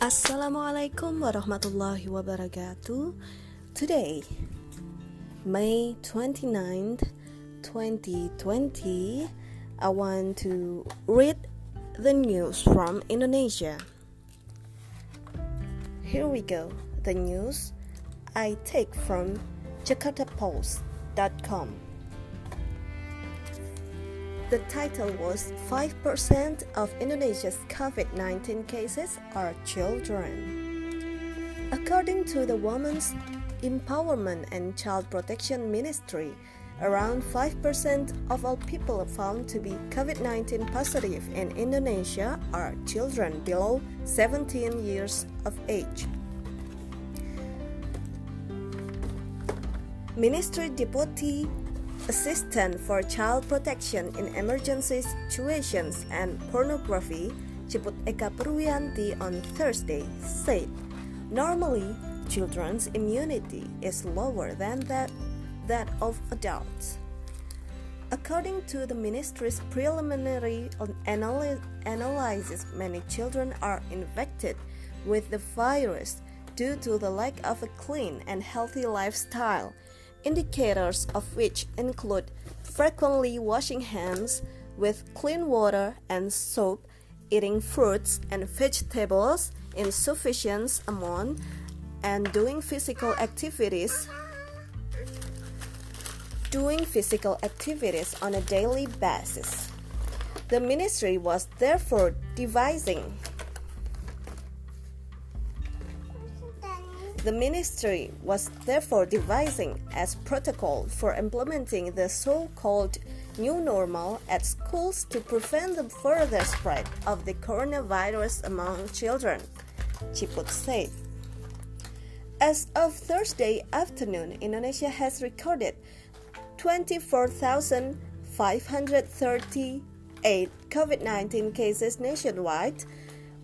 Assalamualaikum warahmatullahi wabarakatuh. Today, May 29th, 2020, I want to read the news from Indonesia. Here we go. The news I take from jakartapost.com. The title was 5% of Indonesia's COVID 19 cases are children. According to the Women's Empowerment and Child Protection Ministry, around 5% of all people found to be COVID 19 positive in Indonesia are children below 17 years of age. Ministry Deputy Assistant for Child Protection in Emergency Situations and Pornography, Ciput Eka Purwianti on Thursday said, Normally, children's immunity is lower than that, that of adults. According to the ministry's preliminary analysis, many children are infected with the virus due to the lack of a clean and healthy lifestyle indicators of which include frequently washing hands with clean water and soap, eating fruits and vegetables in sufficient amount, and doing physical activities doing physical activities on a daily basis. The ministry was therefore devising The ministry was therefore devising as protocol for implementing the so-called new normal at schools to prevent the further spread of the coronavirus among children, Ciput said. As of Thursday afternoon, Indonesia has recorded 24,538 COVID 19 cases nationwide,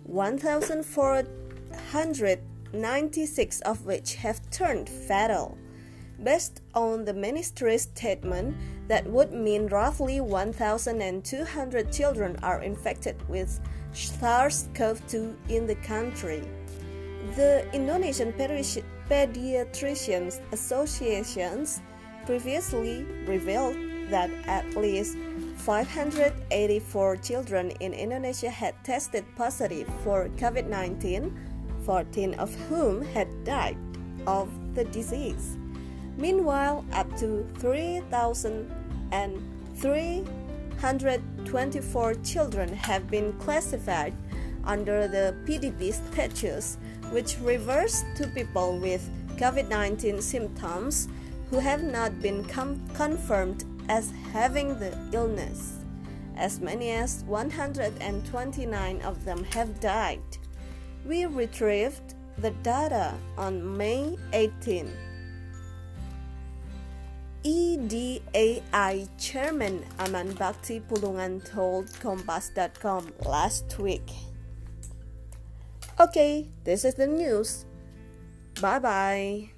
1,400 96 of which have turned fatal. Based on the ministry's statement, that would mean roughly 1,200 children are infected with SARS CoV 2 in the country. The Indonesian Pediatricians Associations previously revealed that at least 584 children in Indonesia had tested positive for COVID 19 14 of whom had died of the disease. Meanwhile, up to 3,324 children have been classified under the PDP status, which refers to people with COVID 19 symptoms who have not been com- confirmed as having the illness. As many as 129 of them have died. We retrieved the data on May 18. IDAI Chairman Aman Bhakti Pulungan told Kompas.com last week. Okay, this is the news. Bye bye.